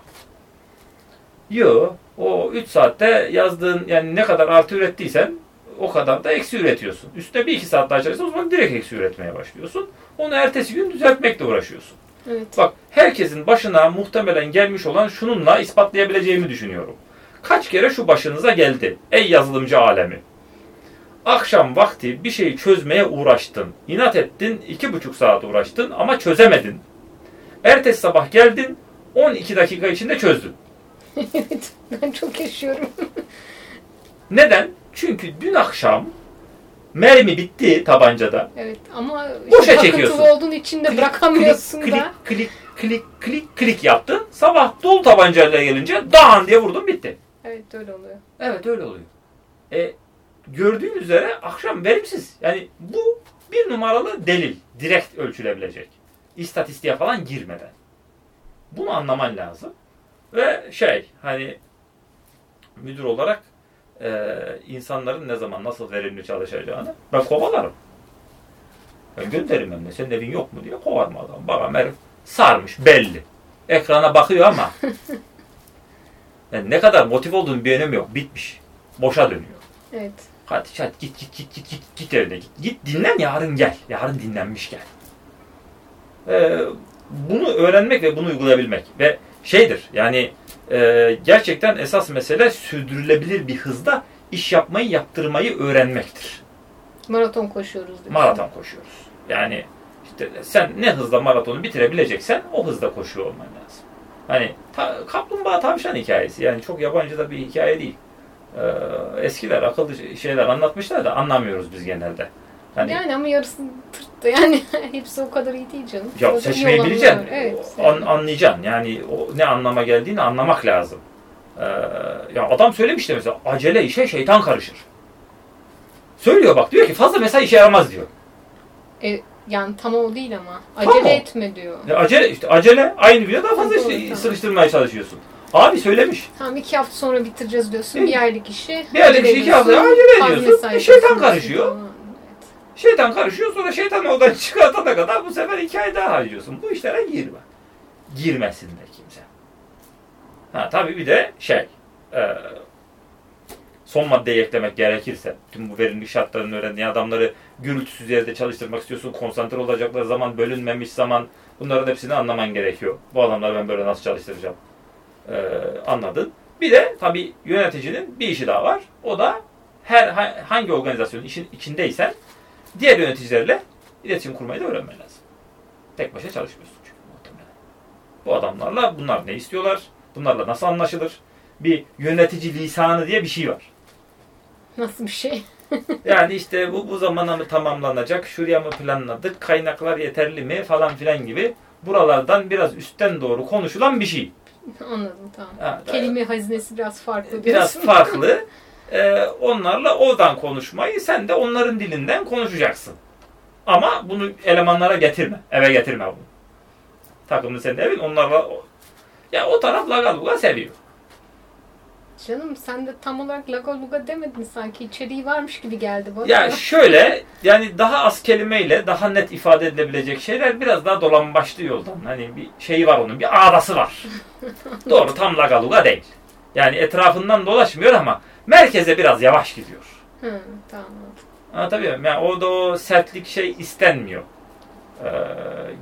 Yo o 3 saatte yazdığın yani ne kadar artı ürettiysen o kadar da eksi üretiyorsun. Üstüne bir iki saat daha çalışırsan o zaman direkt eksi üretmeye başlıyorsun. Onu ertesi gün düzeltmekle uğraşıyorsun. Evet. Bak herkesin başına muhtemelen gelmiş olan şununla ispatlayabileceğimi düşünüyorum. Kaç kere şu başınıza geldi ey yazılımcı alemi. Akşam vakti bir şeyi çözmeye uğraştın. İnat ettin, iki buçuk saat uğraştın ama çözemedin. Ertesi sabah geldin, 12 dakika içinde çözdün. evet. Ben çok yaşıyorum. Neden? Çünkü dün akşam mermi bitti tabancada. Evet ama Boşa çekiyorsun. olduğun için de Klik, bırakamıyorsun klik, da. Klik, klik, klik, klik, klik yaptın. Sabah dolu tabancayla gelince dan diye vurdun bitti. Evet öyle oluyor. Evet öyle oluyor. E, gördüğün üzere akşam verimsiz. Yani bu bir numaralı delil. Direkt ölçülebilecek. İstatistiğe falan girmeden. Bunu anlaman lazım. Ve şey hani müdür olarak e, insanların ne zaman nasıl verimli çalışacağını ben kovalarım. Ben gönderirim hem de senin evin yok mu diye kovarım adam. Babam herif sarmış belli. Ekrana bakıyor ama yani ne kadar motiv olduğunu bir önemi yok. Bitmiş. Boşa dönüyor. Evet. Hadi çat git git git git git git evine git. Git dinlen yarın gel. Yarın dinlenmiş gel. e, bunu öğrenmek ve bunu uygulayabilmek ve şeydir yani e, gerçekten esas mesele sürdürülebilir bir hızda iş yapmayı, yaptırmayı öğrenmektir. Maraton koşuyoruz. diyorsun. Maraton koşuyoruz. Yani işte sen ne hızla maratonu bitirebileceksen o hızda koşuyor olman lazım. Hani ta, kaplumbağa tavşan hikayesi yani çok yabancı da bir hikaye değil. Ee, eskiler akıllı şeyler anlatmışlar da anlamıyoruz biz genelde. Hani Yani ama yarısı tırttı. Yani hepsi o kadar iyi değil canım. ya Orada iyi seçmeyi olanı bileceksin. var. Evet. An- anlayacaksın. Yani o ne anlama geldiğini anlamak lazım. Ee, ya adam söylemiş de mesela acele işe şeytan karışır. Söylüyor bak diyor ki fazla mesai işe yaramaz diyor. E, yani tam o değil ama. Acele o. etme diyor. Ya acele işte acele aynı güne daha fazla işte tamam. sıkıştırmaya çalışıyorsun. Abi söylemiş. Tamam iki hafta sonra bitireceğiz diyorsun. Evet. Bir aylık işi. Bir aylık işi iki hafta acele ediyorsun. E, şeytan karışıyor. falan. Şeytan karışıyor sonra şeytan oradan çıkartana kadar bu sefer iki ay daha harcıyorsun. Bu işlere girme. Girmesin de kimse. Ha tabii bir de şey e, son maddeyi eklemek gerekirse tüm bu verimlilik şartlarını öğrendiğin adamları gürültüsüz yerde çalıştırmak istiyorsun. Konsantre olacakları zaman, bölünmemiş zaman bunların hepsini anlaman gerekiyor. Bu adamları ben böyle nasıl çalıştıracağım? E, anladın. Bir de tabii yöneticinin bir işi daha var. O da her ha- hangi organizasyonun işin içindeysen diğer yöneticilerle iletişim kurmayı da öğrenmen lazım. Tek başına çalışmıyorsun çünkü muhtemelen. Bu adamlarla bunlar ne istiyorlar? Bunlarla nasıl anlaşılır? Bir yönetici lisanı diye bir şey var. Nasıl bir şey? Yani işte bu bu zamana mı tamamlanacak? Şuraya mı planladık? Kaynaklar yeterli mi? Falan filan gibi buralardan biraz üstten doğru konuşulan bir şey. Anladım tamam. Ha, Kelime hazinesi biraz farklı biraz diyorsun. farklı. Ee, onlarla oradan konuşmayı sen de onların dilinden konuşacaksın. Ama bunu elemanlara getirme. Eve getirme bunu. Takımını sen de evin onlarla ya o taraf laga luga seviyor. Canım sen de tam olarak laga luga demedin sanki. içeriği varmış gibi geldi bana. Ya şöyle yani daha az kelimeyle daha net ifade edilebilecek şeyler biraz daha dolambaçlı yoldan. Hani bir şeyi var onun bir ağdası var. Doğru tam laga luga değil. Yani etrafından dolaşmıyor ama merkeze biraz yavaş gidiyor. Hı, tamam. muyum? Yani orada o sertlik şey istenmiyor ee,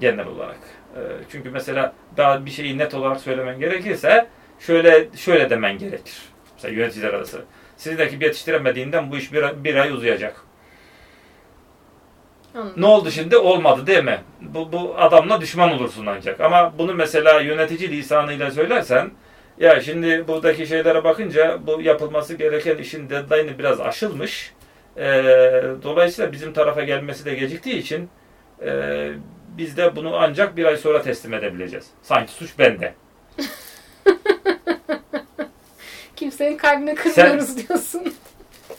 genel olarak. Ee, çünkü mesela daha bir şeyi net olarak söylemen gerekirse şöyle şöyle demen gerekir. Mesela yöneticiler arası. Sizin ekip yetiştiremediğinden bu iş bir, bir ay uzayacak. Anladım. Ne oldu şimdi? Olmadı değil mi? Bu, bu adamla düşman olursun ancak. Ama bunu mesela yönetici lisanıyla söylersen ya şimdi buradaki şeylere bakınca bu yapılması gereken işin deadline'ı biraz aşılmış. Ee, dolayısıyla bizim tarafa gelmesi de geciktiği için e, biz de bunu ancak bir ay sonra teslim edebileceğiz. Sanki suç bende. Kimsenin kalbine kırmıyoruz diyorsun.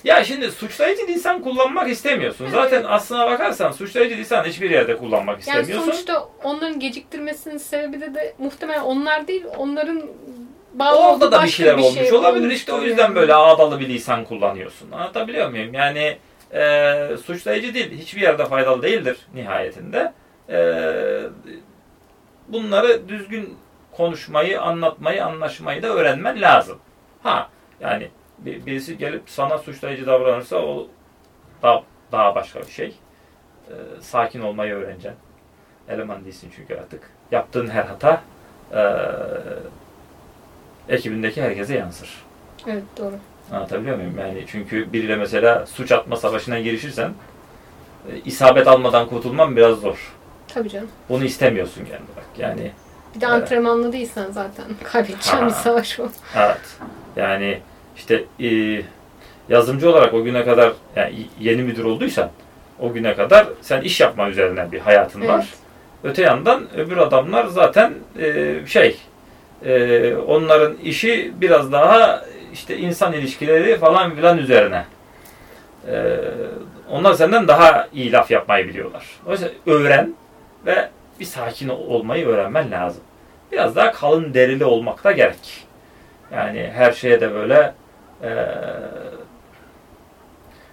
Ya şimdi suçlayıcı lisan kullanmak istemiyorsun. Zaten aslına bakarsan suçlayıcı lisan hiçbir yerde kullanmak Yani istemiyorsun. sonuçta onların geciktirmesinin sebebi de, de muhtemelen onlar değil, onların bağlı Orada da bir şeyler olmuş şey olabilir. olmuştur İşte o yüzden yani. böyle ağdalı bir lisan kullanıyorsun. Anlatabiliyor muyum? Yani e, suçlayıcı değil. Hiçbir yerde faydalı değildir nihayetinde. E, bunları düzgün konuşmayı, anlatmayı, anlaşmayı da öğrenmen lazım. Ha yani bir- birisi gelip sana suçlayıcı davranırsa o daha, daha başka bir şey. E, sakin olmayı öğreneceksin. Eleman değilsin çünkü artık. Yaptığın her hata e, ekibindeki herkese yansır. Evet doğru. Anlatabiliyor muyum? Yani çünkü biriyle mesela suç atma savaşına girişirsen e, isabet almadan kurtulman biraz zor. Tabii canım. Bunu istemiyorsun genel olarak. Yani Bir de Evet. antrenmanlı değilsen zaten kaybedeceğin bir savaş o. evet. Yani işte e, yazımcı olarak o güne kadar yani yeni müdür olduysan o güne kadar sen iş yapma üzerine bir hayatın var. Evet. Öte yandan öbür adamlar zaten e, şey e, onların işi biraz daha işte insan ilişkileri falan filan üzerine. E, onlar senden daha iyi laf yapmayı biliyorlar. Dolayısıyla öğren ve bir sakin olmayı öğrenmen lazım. Biraz daha kalın derili olmak da gerek. Yani her şeye de böyle e,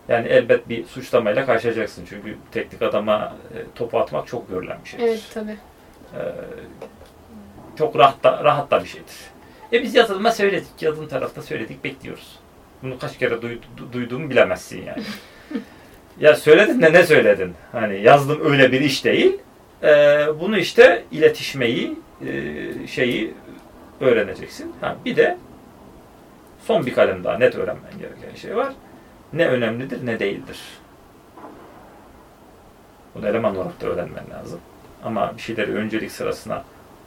yani elbet bir suçlamayla karşılaşacaksın. Çünkü teknik adama e, topu atmak çok görülen bir şeydir. Evet tabii. Ee, çok rahat da, rahat da bir şeydir. E biz yazılıma söyledik. Yazılım tarafta söyledik. Bekliyoruz. Bunu kaç kere duy- du- duyduğumu bilemezsin yani. ya söyledin de ne söyledin? Hani yazılım öyle bir iş değil. e, bunu işte iletişmeyi e, şeyi öğreneceksin. Ha, bir de son bir kalem daha net öğrenmen gereken şey var. Ne önemlidir ne değildir. Bunu eleman olarak da öğrenmen lazım. Ama bir şeyleri öncelik sırasına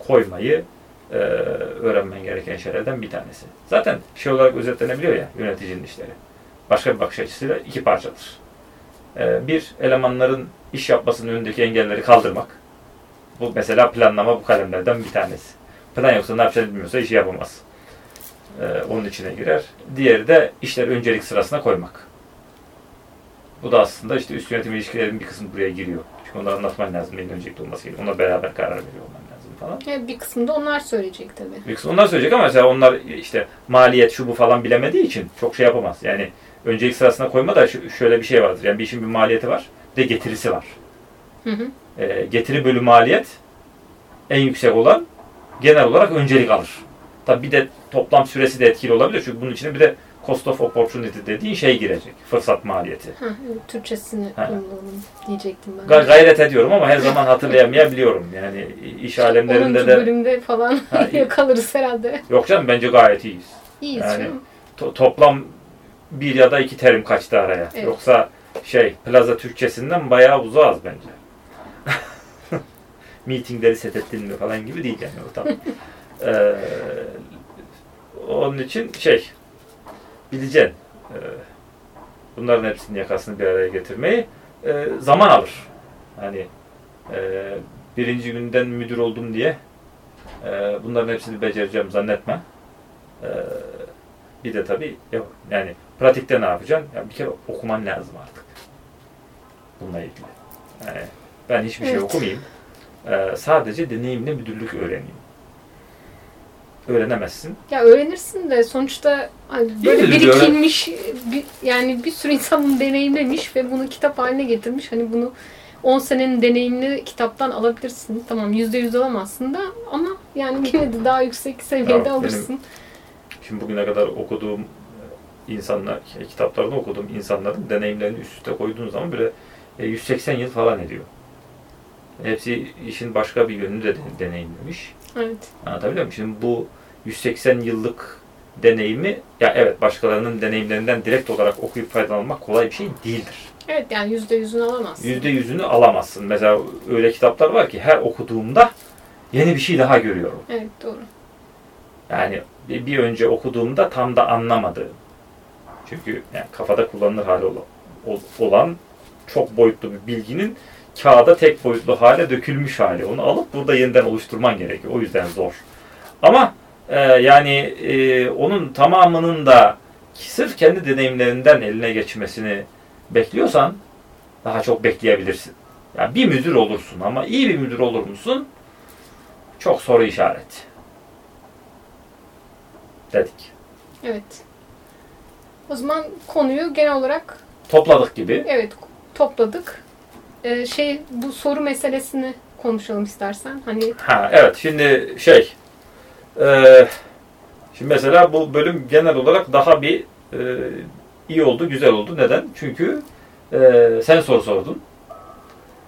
koymayı e, öğrenmen gereken şeylerden bir tanesi. Zaten şey olarak özetlenebiliyor ya yöneticinin işleri. Başka bir bakış açısıyla iki parçadır. E, bir, elemanların iş yapmasının önündeki engelleri kaldırmak. Bu mesela planlama bu kalemlerden bir tanesi. Plan yoksa ne yapacağını bilmiyorsa işi yapamaz. E, onun içine girer. Diğeri de işleri öncelik sırasına koymak. Bu da aslında işte üst yönetim ilişkilerinin bir kısmı buraya giriyor. Çünkü onları anlatman lazım. Neyin öncelikli olması gerekiyor. Ona beraber karar veriyor olman falan. Evet, bir kısmında onlar söyleyecek tabii. Bir kısmı onlar söyleyecek ama mesela onlar işte maliyet şu bu falan bilemediği için çok şey yapamaz. Yani öncelik sırasına koyma da şöyle bir şey vardır. Yani bir işin bir maliyeti var. Bir de getirisi var. Hı hı. Ee, getiri bölü maliyet en yüksek olan genel olarak öncelik alır. Tabi bir de toplam süresi de etkili olabilir. Çünkü bunun içine bir de cost of opportunity dediğin şey girecek. Fırsat maliyeti. Ha, Türkçesini Ha. diyecektim ben. Ga- gayret ediyorum ama her zaman hatırlayamayabiliyorum. Yani iş alemlerinde 10. de bölümde falan Ha, iyi. yakalarız herhalde. yok canım bence gayet iyiyiz. İyiyiz Yani- canım. To- toplam bir ya da iki terim kaçtı araya. Evet. Yoksa şey plaza Türkçesinden bayağı uzağız bence. Meetingleri set ettin mi falan gibi değil yani o tam. Ee, onun için şey bileceksin. Bunların hepsinin yakasını bir araya getirmeyi e, zaman alır. Hani e, birinci günden müdür oldum diye e, bunların hepsini becereceğim zannetme. E, bir de tabii yok. Yani pratikte ne yapacaksın? Ya bir kere okuman lazım artık. Bununla ilgili. Yani ben hiçbir şey Evet. okumayayım. Ee, sadece deneyimle müdürlük öğreneyim. Öğrenemezsin. Ya öğrenirsin de sonuçta hani böyle birikilmiş bir, yani bir sürü insan bunu deneyimlemiş ve bunu kitap haline getirmiş. Hani bunu 10 senenin deneyimli kitaptan alabilirsin. Tamam %100 alamazsın da ama yani yine de daha yüksek seviyede Ya benim- alırsın. Şimdi bugüne kadar okuduğum insanlar, şey, kitaplarını okuduğum insanların deneyimlerini üst üste koyduğun zaman böyle e, 180 yıl falan ediyor. Hepsi işin başka bir yönünü de- deneyimlemiş. Evet. Anlatabiliyor muyum? Şimdi bu 180 yıllık deneyimi, ya evet başkalarının deneyimlerinden direkt olarak okuyup faydalanmak kolay bir şey değildir. Evet yani %100'ünü alamazsın. Yüzde yüzünü alamazsın. Mesela öyle kitaplar var ki her okuduğumda yeni bir şey daha görüyorum. Evet doğru. Yani bir bir önce okuduğumda tam da anlamadığım. Çünkü yani kafada kullanılır hali olan, ol- olan çok boyutlu bir bilginin kağıda tek boyutlu hale dökülmüş hali. Onu alıp burada yeniden oluşturman gerekiyor. O yüzden zor. Ama e, yani e, onun tamamının da sırf kendi deneyimlerinden eline geçmesini bekliyorsan daha çok bekleyebilirsin. Yani bir müdür olursun ama iyi bir müdür olur musun? Çok soru işaret. Dedik. Evet. O zaman konuyu genel olarak Topladık gibi. evet topladık. Ee, şey bu soru meselesini konuşalım istersen. Hani Ha evet şimdi şey e, şimdi mesela bu bölüm genel olarak daha bir e, iyi oldu, güzel oldu. Neden? Çünkü e, sen soru sordun.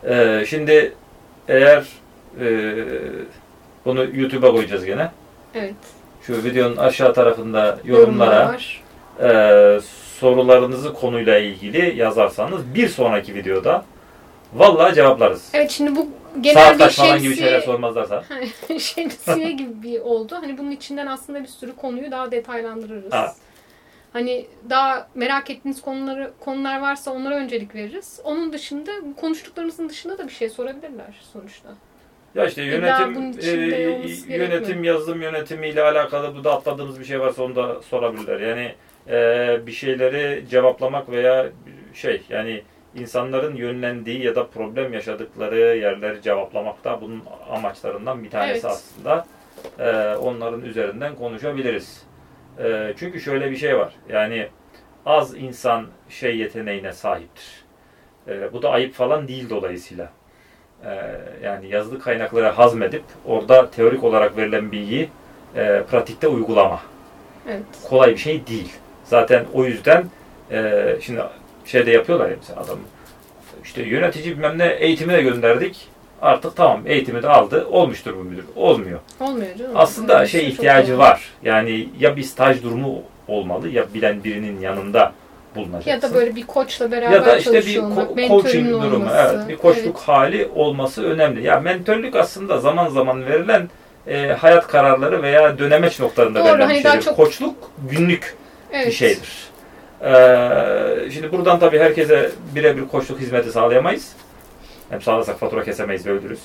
E, şimdi eğer e, bunu YouTube'a koyacağız gene. evet Şu videonun aşağı tarafında yorumlar yorumlara e, sorularınızı konuyla ilgili yazarsanız bir sonraki videoda vallahi cevaplarız. Evet şimdi bu genel Saat bir kaç falan gibi şeyler şemsiye, sormazlarsa. şemsiye gibi bir oldu. Hani bunun içinden aslında bir sürü konuyu daha detaylandırırız. Ha. Hani daha merak ettiğiniz konuları konular varsa onlara öncelik veririz. Onun dışında konuştuklarımızın dışında da bir şey sorabilirler sonuçta. Ya işte bunun yönetim e, yönetim yazılım yönetimiyle alakalı bu da atladığımız bir şey varsa onu da sorabilirler. Yani e, bir şeyleri cevaplamak veya şey yani insanların yönlendiği ya da problem yaşadıkları yerleri cevaplamak da bunun amaçlarından bir tanesi Evet. aslında. E, onların üzerinden konuşabiliriz. E, çünkü şöyle bir şey var. Yani az insan şey yeteneğine sahiptir. E, bu da ayıp falan değil dolayısıyla. Ee, yani yazılı kaynakları hazmedip orada teorik olarak verilen bilgiyi e, pratikte uygulama. Evet. Kolay bir şey değil. Zaten o yüzden e, şimdi şeyde yapıyorlar ya mesela adam işte yönetici bilmem ne eğitimine gönderdik. artık tamam eğitimi de aldı. Olmuştur bu müdür. Olmuyor. Olmuyor canım. Aslında Öyle şey çok ihtiyacı var. Yani ya bir staj durumu olmalı ya bilen birinin yanında bulunacaksın. Ya da böyle bir koçla beraber ya da işte bir ko- coaching durumu, olması. evet, bir koçluk Evet. hali olması önemli. Ya mentörlük aslında zaman zaman verilen e, hayat kararları veya dönemeç noktalarında Doğru, verilen hani bir şeydir. çok- Koçluk günlük Evet. bir şeydir. Ee, şimdi buradan tabii herkese birebir koçluk hizmeti sağlayamayız. Hem sağlasak fatura kesemeyiz ve ölürüz.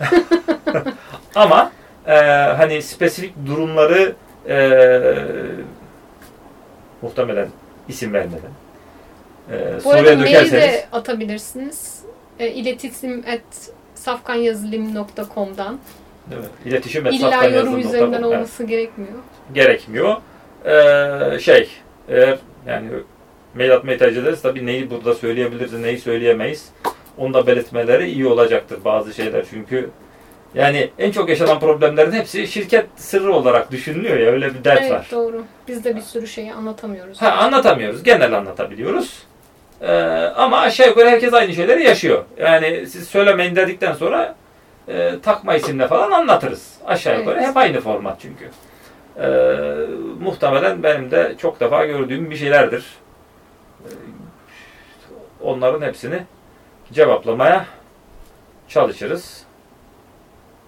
Ama e, hani spesifik durumları e, muhtemelen isim vermeden e, Bu arada soruya mail dökerseniz de atabilirsiniz. E, iletişim at safkanyazılim.com'dan. değil mi? iletişim et İlla yorum üzerinden com. Evet, olması gerekmiyor. gerekmiyor. Ee, şey eğer yani mail atmayı tercih ederiz. Tabii neyi burada söyleyebiliriz, neyi söyleyemeyiz. Onu da belirtmeleri iyi olacaktır bazı şeyler. Çünkü yani en çok yaşanan problemlerin hepsi şirket sırrı olarak düşünülüyor ya öyle bir dert evet var. doğru. Biz de bir sürü şeyi anlatamıyoruz. Ha, anlatamıyoruz. Genel anlatabiliyoruz. Ee, ama aşağı yukarı herkes aynı şeyleri yaşıyor. Yani siz söylemeyin dedikten sonra e, takma isimle falan anlatırız. Aşağı yukarı Evet. hep aynı format çünkü. Ee, muhtemelen benim de çok defa gördüğüm bir şeylerdir. Ee, onların hepsini cevaplamaya çalışırız.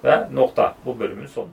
Ve nokta. Bu bölümün sonu.